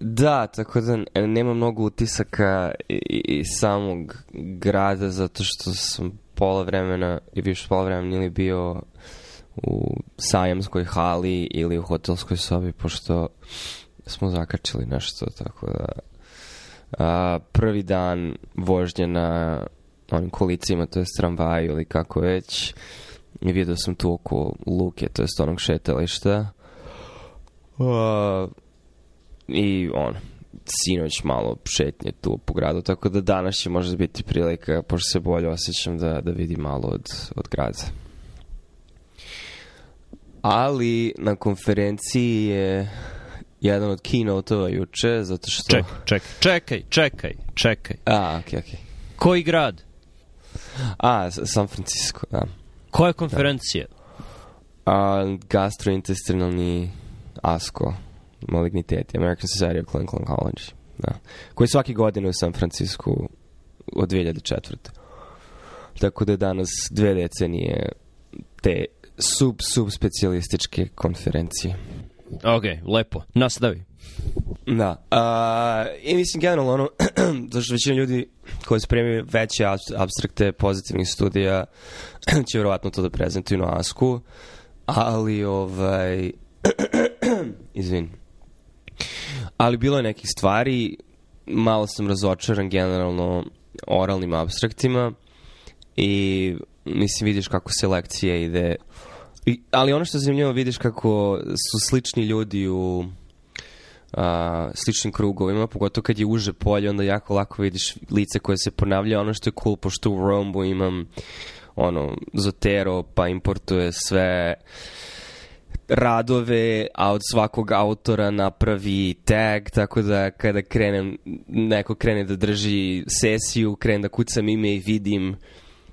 Da, tako da nema mnogo utisaka iz samog grada zato što sam pola vremena i više pola vremena ili bio u sajamskoj hali ili u hotelskoj sobi pošto smo zakačili nešto tako da a, prvi dan vožnje na onim kolicima, to je tramvaju ili kako već i vidio sam tu oko luke, to je onog šetališta. Uh, i on sinoć malo šetnje tu po gradu, tako da danas će možda biti prilika, pošto se bolje osjećam da, da vidim malo od, od grada. Ali na konferenciji je jedan od keynote-ova juče, zato što... Čekaj, čekaj, čekaj, čekaj, čekaj. A, okej, okay, okej. Okay. Koji grad? A, San Francisco, da. Koja konferencija? A, gastrointestinalni ASCO, maligniteti, American Society of Clinical Oncology. Da. Koji svaki godine u San Francisco od 2004. Tako da je danas dve decenije te sub, sub specijalističke konferencije. Ok, lepo. Nastavi. Da. Uh, I mislim, generalno, ono, zašto većina ljudi koji spremaju veće abstrakte pozitivnih studija će vjerovatno to da prezentuju na ASKU, ali, ovaj, izvin, ali bilo je nekih stvari, malo sam razočaran generalno oralnim abstraktima i mislim vidiš kako selekcija ide I, ali ono što je zanimljivo vidiš kako su slični ljudi u a, sličnim krugovima, pogotovo kad je uže polje, onda jako lako vidiš lice koje se ponavlja. Ono što je cool, pošto u Rombu imam ono, Zotero, pa importuje sve radove, a od svakog autora napravi tag, tako da kada krenem, neko krene da drži sesiju, krenem da kucam ime i vidim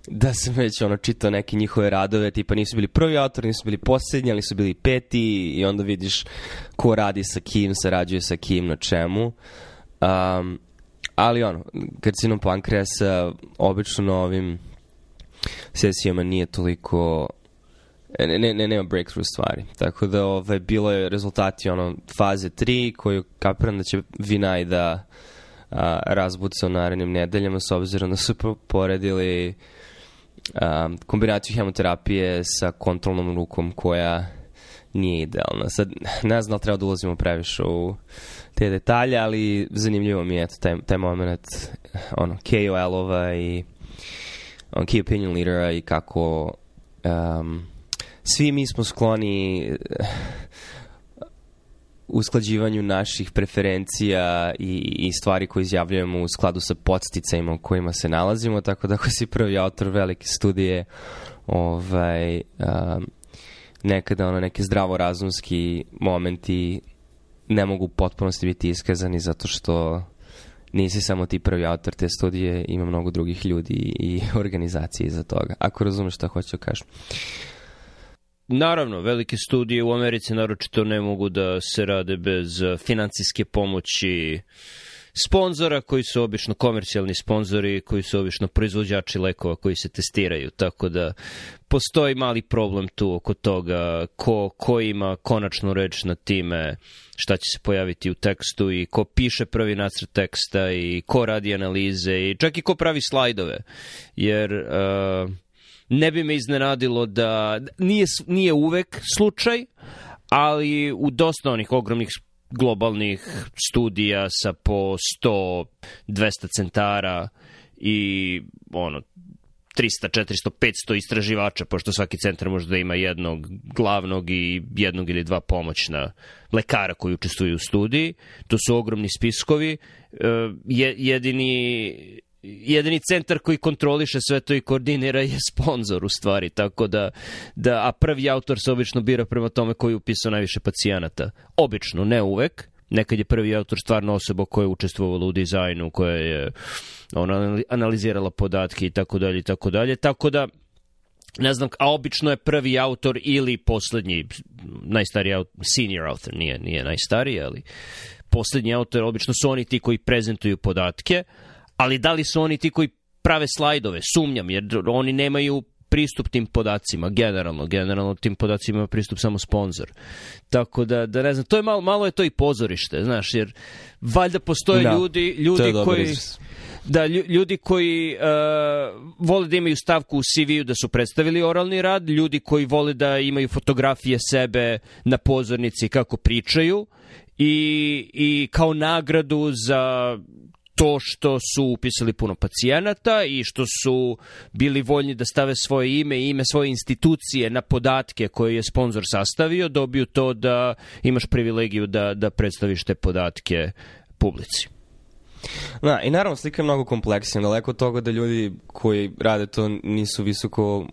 da sam već ono čitao neke njihove radove, tipa nisu bili prvi autor, nisu bili posljednji, ali su bili peti i onda vidiš ko radi sa kim, sarađuje sa kim, na čemu. Um, ali ono, karcinom pankreasa obično na ovim sesijama nije toliko ne, ne, ne, nema breakthrough stvari. Tako da ovaj, bilo je rezultati ono, faze 3 koju kapiram da će Vinaj da a, razbuca u narednim nedeljama s obzirom da su poredili um, kombinaciju hemoterapije sa kontrolnom rukom koja nije idealna. Sad, ne znam da treba da ulazimo previše u te detalje, ali zanimljivo mi je eto, taj, taj moment ono, KOL-ova i on, key opinion leadera i kako um, svi mi smo skloni usklađivanju naših preferencija i, i stvari koje izjavljujemo u skladu sa podsticajima u kojima se nalazimo, tako da ako si prvi autor velike studije, ovaj, um, nekada ono, neki zdravorazumski momenti ne mogu potpunosti biti iskazani zato što nisi samo ti prvi autor te studije, ima mnogo drugih ljudi i organizacije iza toga. Ako razumeš šta hoću da kažem. Naravno, velike studije u Americi naročito ne mogu da se rade bez eh, financijske pomoći sponzora koji su obično komercijalni sponzori, koji su obično proizvođači lekova koji se testiraju, tako da postoji mali problem tu oko toga ko, ko ima konačnu reč na time šta će se pojaviti u tekstu i ko piše prvi nacrt teksta i ko radi analize i čak i ko pravi slajdove, jer... Uh, ne bi me iznenadilo da nije, nije uvek slučaj, ali u dosta onih ogromnih globalnih studija sa po 100, 200 centara i ono 300, 400, 500 istraživača, pošto svaki centar može da ima jednog glavnog i jednog ili dva pomoćna lekara koji učestvuju u studiji. To su ogromni spiskovi. E, jedini jedini centar koji kontroliše sve to i koordinira je sponsor u stvari, tako da, da a prvi autor se obično bira prema tome koji je upisao najviše pacijenata. Obično, ne uvek, nekad je prvi autor stvarno osoba koja je učestvovala u dizajnu, koja je ona analizirala podatke i tako dalje i tako dalje, tako da ne znam, a obično je prvi autor ili poslednji, najstariji autor, senior autor, nije, nije najstariji, ali poslednji autor, obično su oni ti koji prezentuju podatke, ali da li su oni ti koji prave slajdove? Sumnjam, jer oni nemaju pristup tim podacima, generalno. Generalno tim podacima ima pristup samo sponsor. Tako da, da ne znam, to je malo, malo je to i pozorište, znaš, jer valjda postoje Da, ljudi, To ljudi koji... izraz. Da, lju- ljudi koji uh, vole da imaju stavku u CV-u da su predstavili oralni rad, ljudi koji vole da imaju fotografije sebe na pozornici kako pričaju i, i kao nagradu za to što su upisali puno pacijenata i što su bili voljni da stave svoje ime i ime svoje institucije na podatke koje je sponsor sastavio, dobiju to da imaš privilegiju da, da predstaviš te podatke publici. Da, i naravno slika je mnogo kompleksnija, daleko od toga da ljudi koji rade to nisu visoko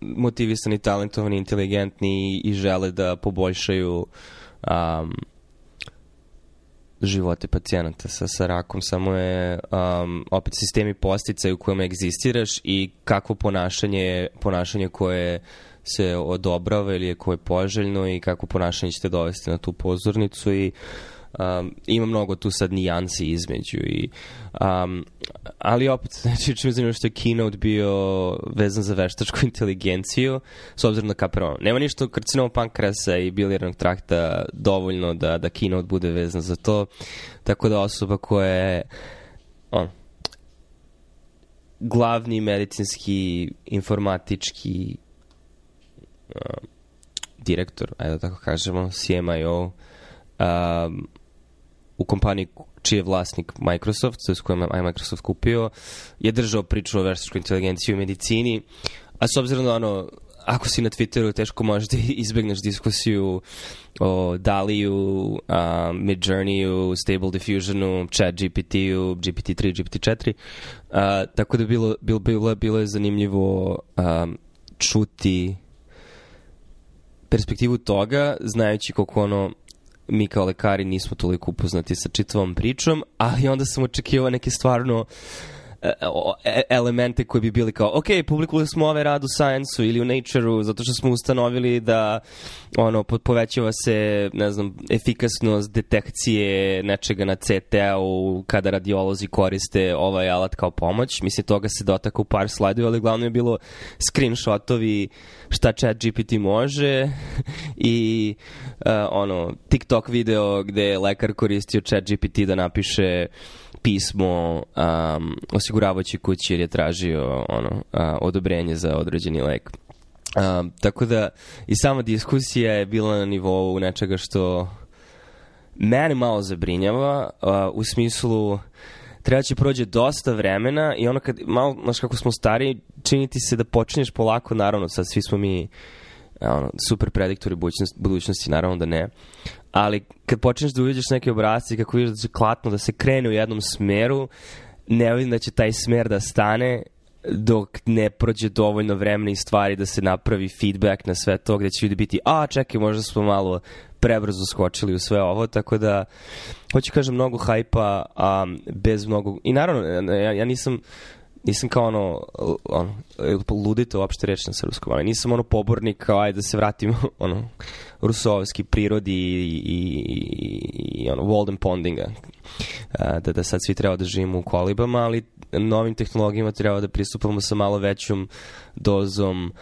motivisani, talentovani, inteligentni i, i žele da poboljšaju um, živote pacijenata. Sa, sa rakom, samo je um, opet sistemi posticaj u kojima egzistiraš i kakvo ponašanje, ponašanje koje se odobrava ili je koje je poželjno i kako ponašanje ćete dovesti na tu pozornicu i um, ima mnogo tu sad nijansi između i um, ali opet znači čim zanimljivo što je keynote bio vezan za veštačku inteligenciju s obzirom na kaperon. Nema ništa karcinom pankrasa i bilirnog trakta dovoljno da, da keynote bude vezan za to tako da osoba koja je on, glavni medicinski informatički um, direktor, ajde da tako kažemo, CMIO, um, u kompaniji čiji je vlasnik Microsoft, s kojom je Microsoft kupio, je držao priču o veštačkoj inteligenciji u medicini, a s obzirom da ono, ako si na Twitteru, teško možeš da izbegneš diskusiju o Daliju, um, Midjourneyu, Stable Diffusionu, Chat GPT-u, GPT-3, GPT-4. Uh, tako da bilo, bilo, bilo, bilo je zanimljivo um, čuti perspektivu toga, znajući koliko ono mi kao lekari nismo toliko upoznati sa čitavom pričom, ali onda sam očekivao neke stvarno e- elemente koji bi bili kao, ok, publikovali smo ove rad u Science-u ili u Nature-u zato što smo ustanovili da ono, po- povećava se, ne znam, efikasnost detekcije nečega na CT-u kada radiolozi koriste ovaj alat kao pomoć. Mislim, toga se dotaka u par slajdova, ali glavno je bilo screenshotovi šta chat GPT može i uh, ono, TikTok video gde je lekar koristio chat GPT da napiše pismo um, osiguravajući kući jer je tražio ono, uh, odobrenje za određeni lek. Um, tako da i sama diskusija je bila na nivou nečega što mene malo zabrinjava uh, u smislu treba će prođe dosta vremena i ono kad malo, znaš kako smo stari, čini ti se da počinješ polako, naravno sad svi smo mi e, ono, super prediktori budućnosti, budućnosti, naravno da ne, ali kad počneš da uviđaš neke obrazce i kako vidiš da će klatno da se krene u jednom smeru, ne vidim da će taj smer da stane dok ne prođe dovoljno vremena i stvari da se napravi feedback na sve to gde će ljudi biti, a čekaj, možda smo malo prebrzo skočili u sve ovo, tako da hoću kažem mnogo hajpa, a bez mnogo... I naravno, ja, ja nisam nisam kao ono, ono ludito uopšte reći na srpskom, ali nisam ono pobornik kao ajde da se vratimo ono, rusovski prirodi i, i, i, i ono, Walden Pondinga. Da, da sad svi treba da živimo u kolibama, ali novim tehnologijama treba da pristupamo sa malo većom dozom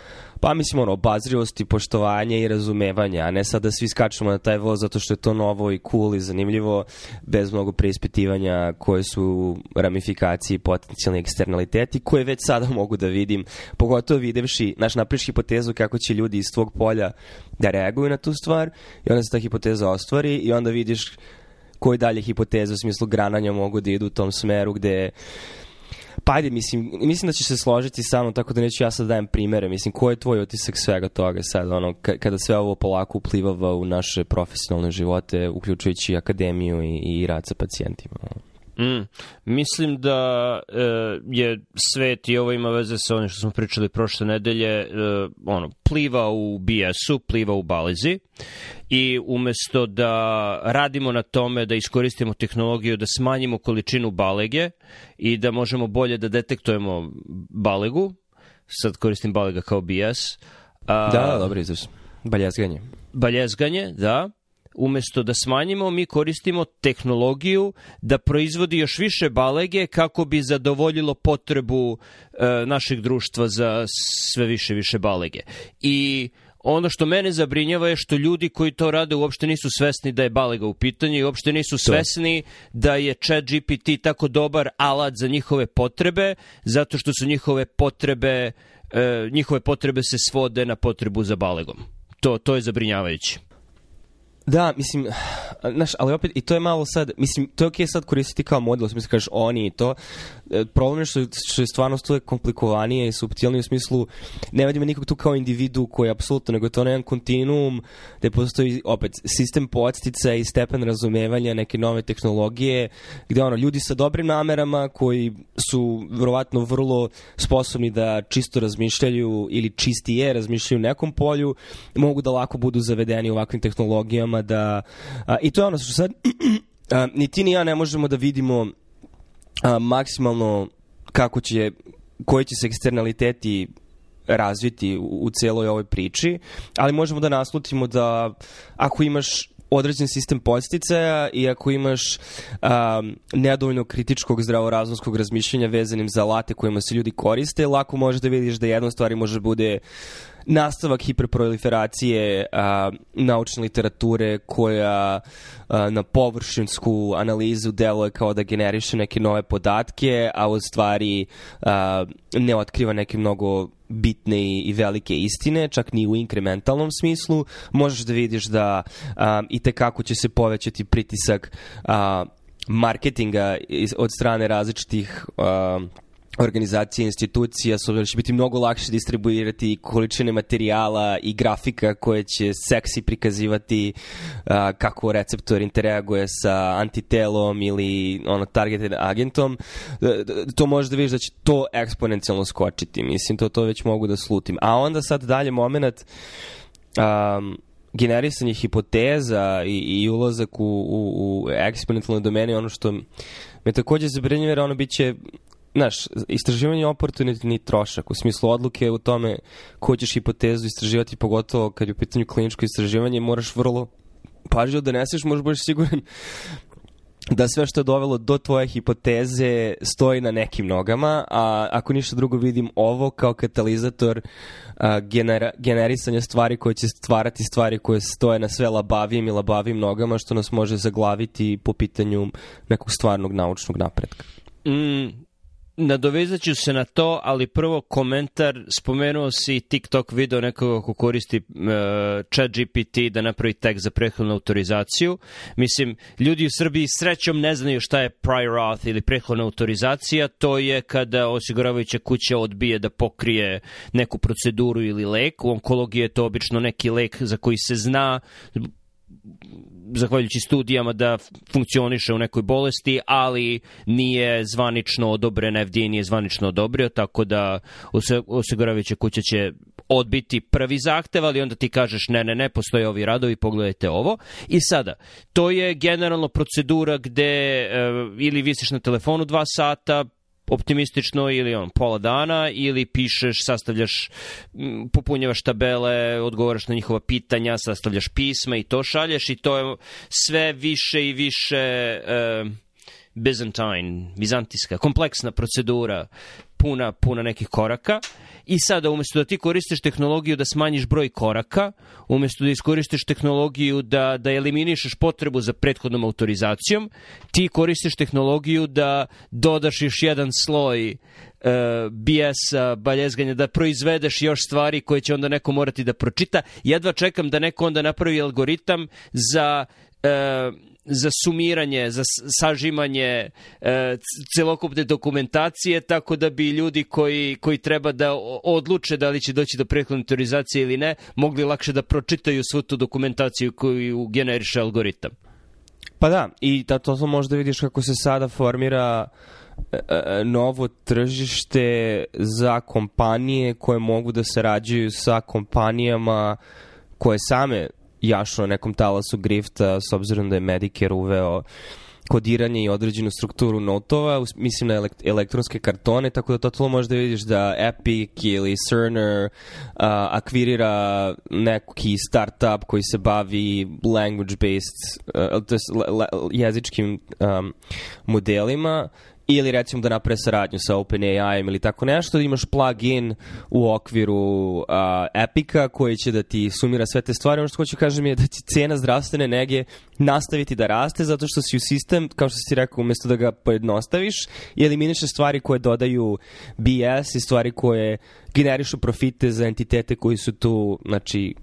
pa mislim ono, obazrivosti, poštovanja i razumevanja, a ne sad da svi skačemo na taj voz zato što je to novo i cool i zanimljivo, bez mnogo preispitivanja koje su ramifikacije i potencijalni eksternaliteti, koje već sada mogu da vidim, pogotovo videvši, znaš, napriš hipotezu kako će ljudi iz tvog polja da reaguju na tu stvar i onda se ta hipoteza ostvari i onda vidiš koje dalje hipoteze u smislu grananja mogu da idu u tom smeru gde Pa ajde, mislim, mislim da će se složiti sa mnom, tako da neću ja sad dajem primere. Mislim, ko je tvoj otisak svega toga sad, ono, kada sve ovo polako uplivava u naše profesionalne živote, uključujući akademiju i, i rad sa pacijentima? Mm, mislim da e, je svet i ovo ima veze sa onim što smo pričali prošle nedelje, e, ono, pliva u BS-u, pliva u balizi i umesto da radimo na tome da iskoristimo tehnologiju da smanjimo količinu balege i da možemo bolje da detektujemo balegu, sad koristim balega kao BS, a, Da, da, dobro izraz. Baljezganje. baljezganje, da, umesto da smanjimo, mi koristimo tehnologiju da proizvodi još više balege kako bi zadovoljilo potrebu e, našeg društva za sve više više balege. I ono što mene zabrinjava je što ljudi koji to rade uopšte nisu svesni da je balega u pitanju i uopšte nisu svesni da je chat GPT tako dobar alat za njihove potrebe, zato što su njihove potrebe, e, njihove potrebe se svode na potrebu za balegom. To, to je zabrinjavajuće. Da, mislim, znaš, ali opet, i to je malo sad, mislim, to je okej okay sad koristiti kao model, smislu kažeš oni i to. E, problem je što, što je stvarno to komplikovanije i subtilnije u smislu, ne vidimo nikog tu kao individu koji je apsolutno, nego je to jedan kontinuum gde postoji opet sistem podstica i stepen razumevanja neke nove tehnologije, gde ono, ljudi sa dobrim namerama koji su verovatno vrlo sposobni da čisto razmišljaju ili čistije razmišljaju u nekom polju, mogu da lako budu zavedeni ovakvim tehnologijama da... A, I to je ono što sad... a, ni ti ni ja ne možemo da vidimo a, maksimalno kako će, koji će se eksternaliteti razviti u, u celoj ovoj priči, ali možemo da naslutimo da ako imaš određen sistem posticaja i ako imaš um, nedovoljno kritičkog zdravorazumskog razmišljanja vezanim za alate kojima se ljudi koriste, lako možeš da vidiš da jedna stvar može da bude nastavak hiperproliferacije a, naučne literature koja a, na površinsku analizu deluje kao da generiše neke nove podatke, a u stvari a, ne otkriva neke mnogo bitne i velike istine, čak ni u inkrementalnom smislu. Možeš da vidiš da a, i tekako će se povećati pritisak a, marketinga od strane različitih a, organizacije, institucija, s obzirom da će biti mnogo lakše distribuirati količine materijala i grafika koje će seksi prikazivati uh, kako receptor interaguje sa antitelom ili ono targeted agentom, to može da vidiš da će to eksponencijalno skočiti. Mislim, to to već mogu da slutim. A onda sad dalje moment um, generisanje hipoteza i, i ulazak u, u, u eksponencijalne domene ono što me takođe zabrinjava jer ono biće znaš, istraživanje je oportunitni trošak, u smislu odluke u tome ko ćeš hipotezu istraživati, pogotovo kad je u pitanju kliničko istraživanje, moraš vrlo pažljivo da neseš, možeš budeš siguran da sve što je dovelo do tvoje hipoteze stoji na nekim nogama, a ako ništa drugo vidim ovo kao katalizator a, genera, generisanja stvari koje će stvarati stvari koje stoje na sve labavijim i labavijim nogama, što nas može zaglaviti po pitanju nekog stvarnog naučnog napretka. Mm, Nadovezat ću se na to, ali prvo komentar, spomenuo si TikTok video nekoga ko koristi uh, chat GPT da napravi tekst za prethodnu autorizaciju. Mislim, ljudi u Srbiji srećom ne znaju šta je prior auth ili prethodna autorizacija. To je kada osiguravajuća kuća odbije da pokrije neku proceduru ili lek. U onkologiji je to obično neki lek za koji se zna zahvaljujući studijama da funkcioniše u nekoj bolesti, ali nije zvanično odobren, FDA nije zvanično odobrio, tako da osiguravajuća kuća će odbiti prvi zahtev, ali onda ti kažeš ne, ne, ne, postoje ovi radovi, pogledajte ovo. I sada, to je generalno procedura gde e, ili visiš na telefonu dva sata, optimistično ili on pola dana ili pišeš, sastavljaš, popunjavaš tabele, odgovaraš na njihova pitanja, sastavljaš pisma i to šalješ i to je sve više i više uh, Byzantine, bizantijska, kompleksna procedura, puna, puna nekih koraka i sada umesto da ti koristiš tehnologiju da smanjiš broj koraka, umesto da iskoristiš tehnologiju da, da eliminišeš potrebu za prethodnom autorizacijom, ti koristiš tehnologiju da dodaš još jedan sloj uh, BS-a, baljezganja, da proizvedeš još stvari koje će onda neko morati da pročita. Jedva čekam da neko onda napravi algoritam za uh, za sumiranje, za sažimanje e, celokupne dokumentacije, tako da bi ljudi koji, koji treba da odluče da li će doći do prekontorizacije ili ne, mogli lakše da pročitaju svu tu dokumentaciju koju generiše algoritam. Pa da, i da to možda vidiš kako se sada formira e, e, novo tržište za kompanije koje mogu da sarađuju sa kompanijama koje same jašao nekom talasu grifta s obzirom da je Medicare uveo kodiranje i određenu strukturu notova, mislim na elekt elektronske kartone, tako da totalno možda vidiš da Epic ili Cerner uh, akvirira neki startup koji se bavi language-based, uh, jezičkim um, modelima ili recimo da naprave saradnju sa OpenAI-em ili tako nešto, da imaš plugin u okviru uh, Epica koji će da ti sumira sve te stvari. Ono što hoću kažem je da će cena zdravstvene nege nastaviti da raste zato što si u sistem, kao što si rekao, umesto da ga pojednostaviš i eliminiše stvari koje dodaju BS i stvari koje generišu profite za entitete koji su tu, znači,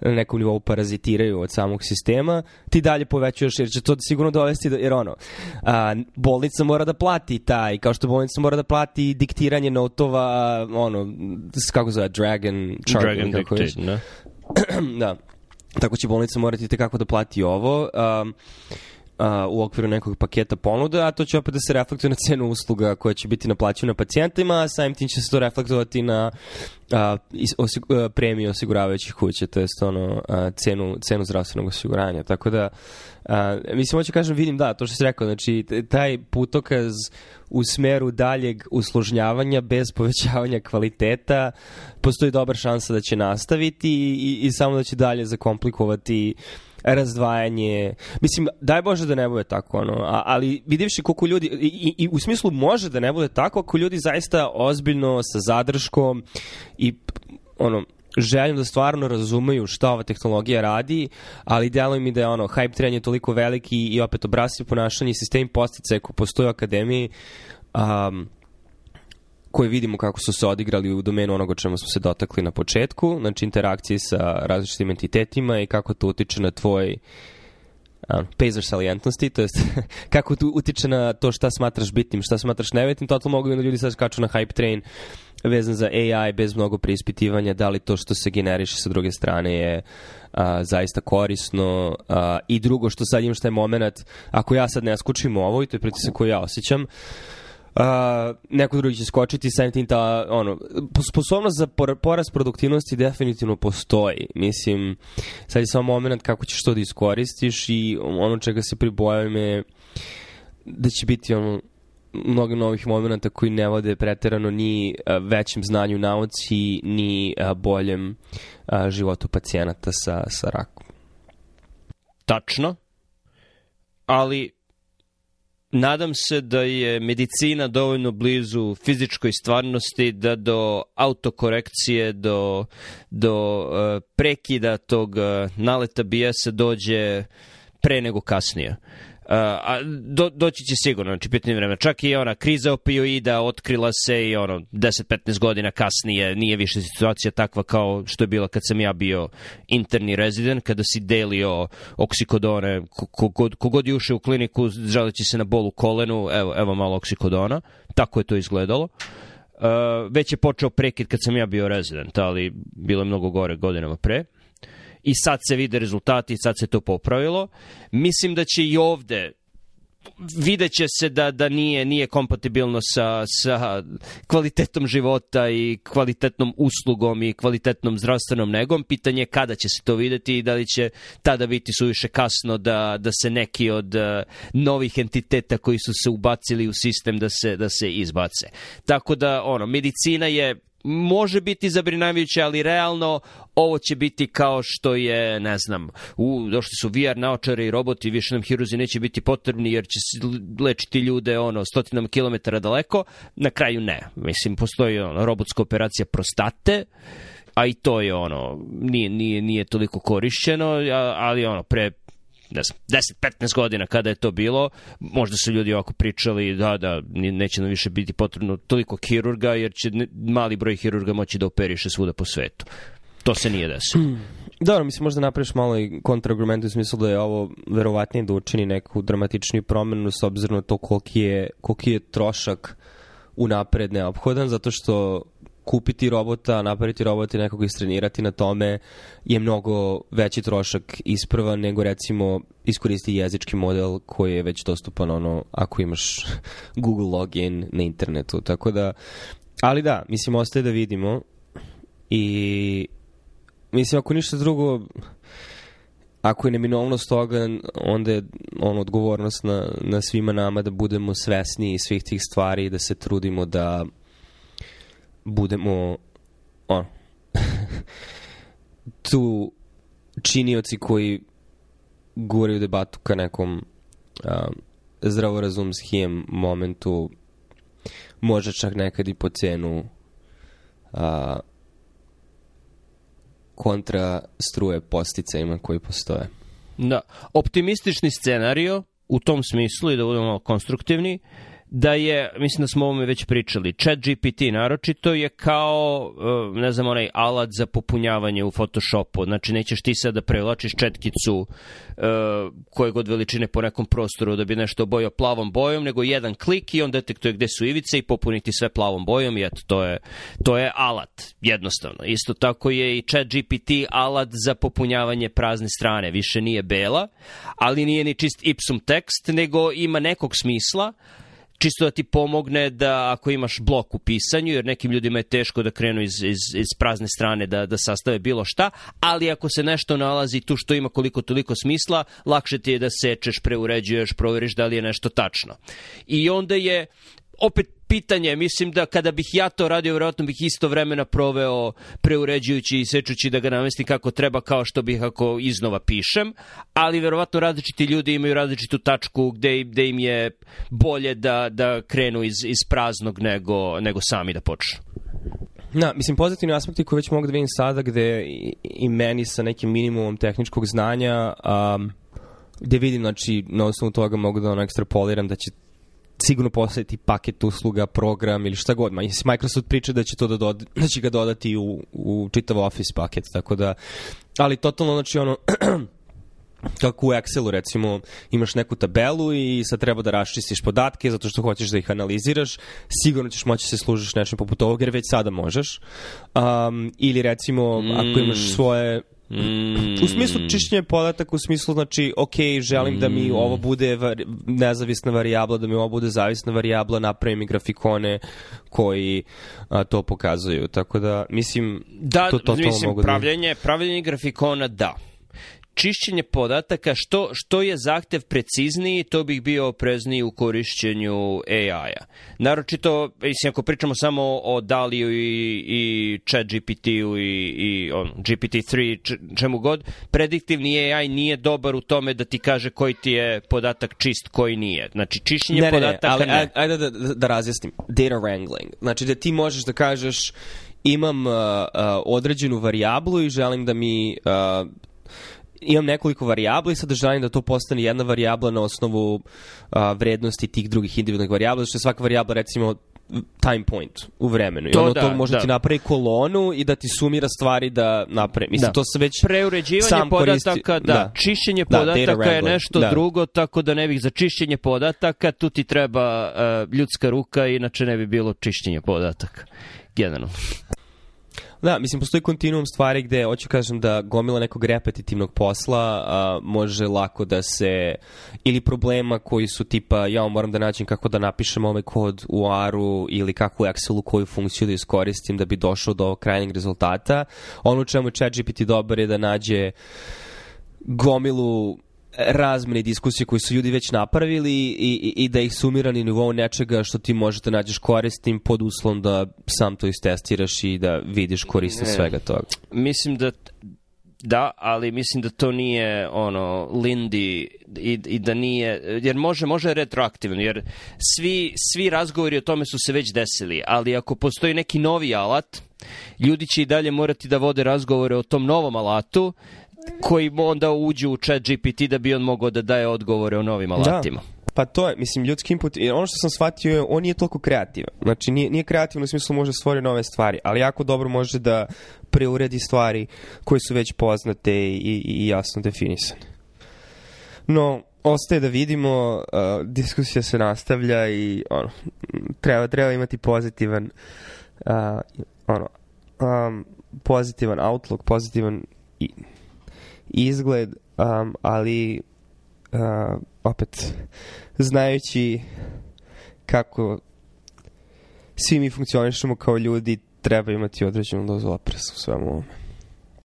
na nekom nivou parazitiraju od samog sistema, ti dalje povećuješ jer će to sigurno dovesti, do, jer ono, a, bolnica mora da plati taj, kao što bolnica mora da plati diktiranje notova, ono, kako zove, Dragon Chart. Dragon kako Dictate, da. da. Tako će bolnica morati tekako da plati ovo. Um, u okviru nekog paketa ponuda, a to će opet da se reflektuje na cenu usluga koja će biti naplaćena pacijentima, a samim tim će se to reflektovati na uh, osig uh, premiju osiguravajućih kuća, to jest ono, uh, cenu, cenu zdravstvenog osiguranja. Tako da, uh, mislim, hoću kažem, vidim, da, to što si rekao, znači, taj putokaz u smeru daljeg usložnjavanja bez povećavanja kvaliteta, postoji dobar šansa da će nastaviti i, i samo da će dalje zakomplikovati uh, razdvajanje. Mislim, daj Bože da ne bude tako, ono, a, ali vidivši koliko ljudi, i, i, u smislu može da ne bude tako, ako ljudi zaista ozbiljno, sa zadrškom i ono, želim da stvarno razumeju šta ova tehnologija radi, ali deluje mi da je ono, hype tren je toliko veliki i opet obrasci ponašanje i sistemi postice koji postoje u akademiji, um, koje vidimo kako su se odigrali u domenu onoga čemu smo se dotakli na početku, znači interakcije sa različitim entitetima i kako to utiče na tvoj um, pejzaž salijentnosti, to jest kako to utiče na to šta smatraš bitnim, šta smatraš nebitnim, totalno mogu da ljudi sad skaču na hype train vezan za AI bez mnogo preispitivanja, da li to što se generiše sa druge strane je a, zaista korisno a, i drugo što sad imaš taj moment, ako ja sad ne skučim ovo i to je pritisak koji ja osjećam, neko drugi će skočiti, samim tim ta, ono, sposobnost za porast produktivnosti definitivno postoji. Mislim, sad je samo moment kako ćeš to da iskoristiš i ono čega se pribojavam je da će biti ono, mnogo novih momenta koji ne vode preterano ni većem znanju nauci, ni boljem životu pacijenata sa, sa rakom. Tačno, ali nadam se da je medicina dovoljno blizu fizičkoj stvarnosti da do autokorekcije, do, do uh, prekida tog uh, naleta bijesa dođe pre nego kasnije. A do, doći će sigurno, znači pitanje vremena. Čak i ona kriza opioida otkrila se i ono 10-15 godina kasnije nije više situacija takva kao što je bila kad sam ja bio interni rezident, kada si delio oksikodone, kogod, kogod je ušao u kliniku želeći se na bolu kolenu, evo, evo malo oksikodona, tako je to izgledalo. Uh, već je počeo prekid kad sam ja bio rezident, ali bilo je mnogo gore godinama pre i sad se vide rezultati i sad se to popravilo. Mislim da će i ovde videće se da, da nije, nije kompatibilno sa, sa kvalitetom života i kvalitetnom uslugom i kvalitetnom zdravstvenom negom. Pitanje je kada će se to videti i da li će tada biti suviše kasno da, da se neki od uh, novih entiteta koji su se ubacili u sistem da se, da se izbace. Tako da, ono, medicina je može biti zabrinavajuće, ali realno ovo će biti kao što je, ne znam, u, došli su VR naočare i roboti, više nam hiruzi neće biti potrebni jer će lečiti ljude ono stotinama kilometara daleko, na kraju ne. Mislim, postoji ono, robotska operacija prostate, a i to je ono, nije, nije, nije toliko korišćeno, ali ono, pre ne znam, 10-15 godina kada je to bilo, možda su ljudi ovako pričali da, da, neće nam više biti potrebno toliko hirurga, jer će mali broj hirurga moći da operiše svuda po svetu. To se nije desilo. Hmm. Dobro, mislim, možda napraviš malo i kontrargument u smislu da je ovo verovatnije da učini neku dramatičniju promenu s obzirom na to koliki je, koliki je trošak unapred neophodan, zato što kupiti robota, napraviti robota i nekog istrenirati na tome je mnogo veći trošak isprva nego recimo iskoristi jezički model koji je već dostupan ono ako imaš Google login na internetu. Tako da, ali da, mislim ostaje da vidimo i mislim ako ništa drugo ako je neminovnost toga, onda je on odgovornost na, na svima nama da budemo svesni svih tih stvari i da se trudimo da budemo on, tu činioci koji guraju debatu ka nekom um, zdravorazumskijem momentu može čak nekad i po cenu a, kontra struje posticajima koji postoje. Da. Optimistični scenario u tom smislu i da budemo konstruktivni da je, mislim da smo o ovome već pričali, chat GPT naročito je kao, e, ne znam, onaj alat za popunjavanje u Photoshopu. Znači, nećeš ti sad da prevlačiš četkicu e, koje god veličine po nekom prostoru da bi nešto obojao plavom bojom, nego jedan klik i on detektuje gde su ivice i popuniti sve plavom bojom i eto, to je, to je alat, jednostavno. Isto tako je i chat GPT alat za popunjavanje prazne strane. Više nije bela, ali nije ni čist ipsum tekst, nego ima nekog smisla, čisto da ti pomogne da ako imaš blok u pisanju, jer nekim ljudima je teško da krenu iz, iz, iz prazne strane da, da sastave bilo šta, ali ako se nešto nalazi tu što ima koliko toliko smisla, lakše ti je da sečeš, preuređuješ, proveriš da li je nešto tačno. I onda je opet pitanje, mislim da kada bih ja to radio, vjerojatno bih isto vremena proveo preuređujući i sečući da ga namestim kako treba, kao što bih ako iznova pišem, ali verovatno različiti ljudi imaju različitu tačku gde, gde im je bolje da, da krenu iz, iz praznog nego, nego sami da počnu. Da, mislim, pozitivni aspekti koji već mogu da vidim sada, gde i, i meni sa nekim minimumom tehničkog znanja, um, gde vidim, znači, na osnovu toga mogu da ono ekstrapoliram da će sigurno postaviti paket usluga, program ili šta god. Microsoft priča da će to da, doda, da će ga dodati u, u čitav Office paket, tako da, ali totalno, znači ono, kako u Excelu recimo imaš neku tabelu i sad treba da raščistiš podatke zato što hoćeš da ih analiziraš, sigurno ćeš moći da se služiš nečem poput ovog jer već sada možeš. Um, ili recimo mm. ako imaš mm. svoje Mm. U smislu čišćenja podataka, u smislu znači, ok, želim mm. da mi mm. ovo bude var, nezavisna varijabla, da mi ovo bude zavisna varijabla, napravim i grafikone koji a, to pokazuju. Tako da, mislim, da, to totalno mislim, mogu pravljenje, da... Pravljenje grafikona, da čišćenje podataka, što, što je zahtev precizniji, to bih bio oprezniji u korišćenju AI-a. Naročito, mislim, ako pričamo samo o Daliju i, i chat GPT-u i, i on, GPT-3, čemu god, prediktivni AI nije dobar u tome da ti kaže koji ti je podatak čist, koji nije. Znači, čišćenje ne, podataka ne, ali, ne. Ajde da, da, da razjasnim. Data wrangling. Znači, da ti možeš da kažeš imam uh, uh, određenu varijablu i želim da mi uh, imam nekoliko varijabla i sad želim da to postane jedna varijabla na osnovu a, vrednosti tih drugih individualnih varijabla, što je svaka varijabla recimo time point u vremenu. To, I ono da, to može da. ti napravi kolonu i da ti sumira stvari da napravi. Mislim, da. to se već Preuređivanje podataka, koristi... da. da. Čišćenje da, podataka je nešto da. drugo, tako da ne bih za čišćenje podataka, tu ti treba uh, ljudska ruka, inače ne bi bilo čišćenje podataka. Generalno. Da, mislim, postoji kontinuum stvari gde, hoću kažem da gomila nekog repetitivnog posla a, može lako da se, ili problema koji su tipa, ja moram da nađem kako da napišem ovaj kod u R-u ili kako u Excelu koju funkciju da iskoristim da bi došao do krajnjeg rezultata. Ono u čemu ChatGPT dobar je da nađe gomilu razmene diskusije koje su ljudi već napravili i, i, i da ih sumira na nivou nečega što ti možete da nađeš koristim pod uslovom da sam to istestiraš i da vidiš koriste svega toga. Mislim da Da, ali mislim da to nije ono Lindy i, i da nije jer može može retroaktivno jer svi svi razgovori o tome su se već desili, ali ako postoji neki novi alat, ljudi će i dalje morati da vode razgovore o tom novom alatu koji onda uđu u chat GPT da bi on mogao da daje odgovore o novim da. alatima. Da. Pa to je, mislim, ljudski input, ono što sam shvatio je, on nije toliko kreativan. Znači, nije, nije kreativno u smislu može stvoriti nove stvari, ali jako dobro može da preuredi stvari koje su već poznate i, i jasno definisane. No, ostaje da vidimo, uh, diskusija se nastavlja i ono, treba, treba imati pozitivan uh, ono, um, pozitivan outlook, pozitivan i, izgled, um, ali uh, opet znajući kako svi mi funkcionišemo kao ljudi, treba imati određenu dozu opresa u svemu ovome.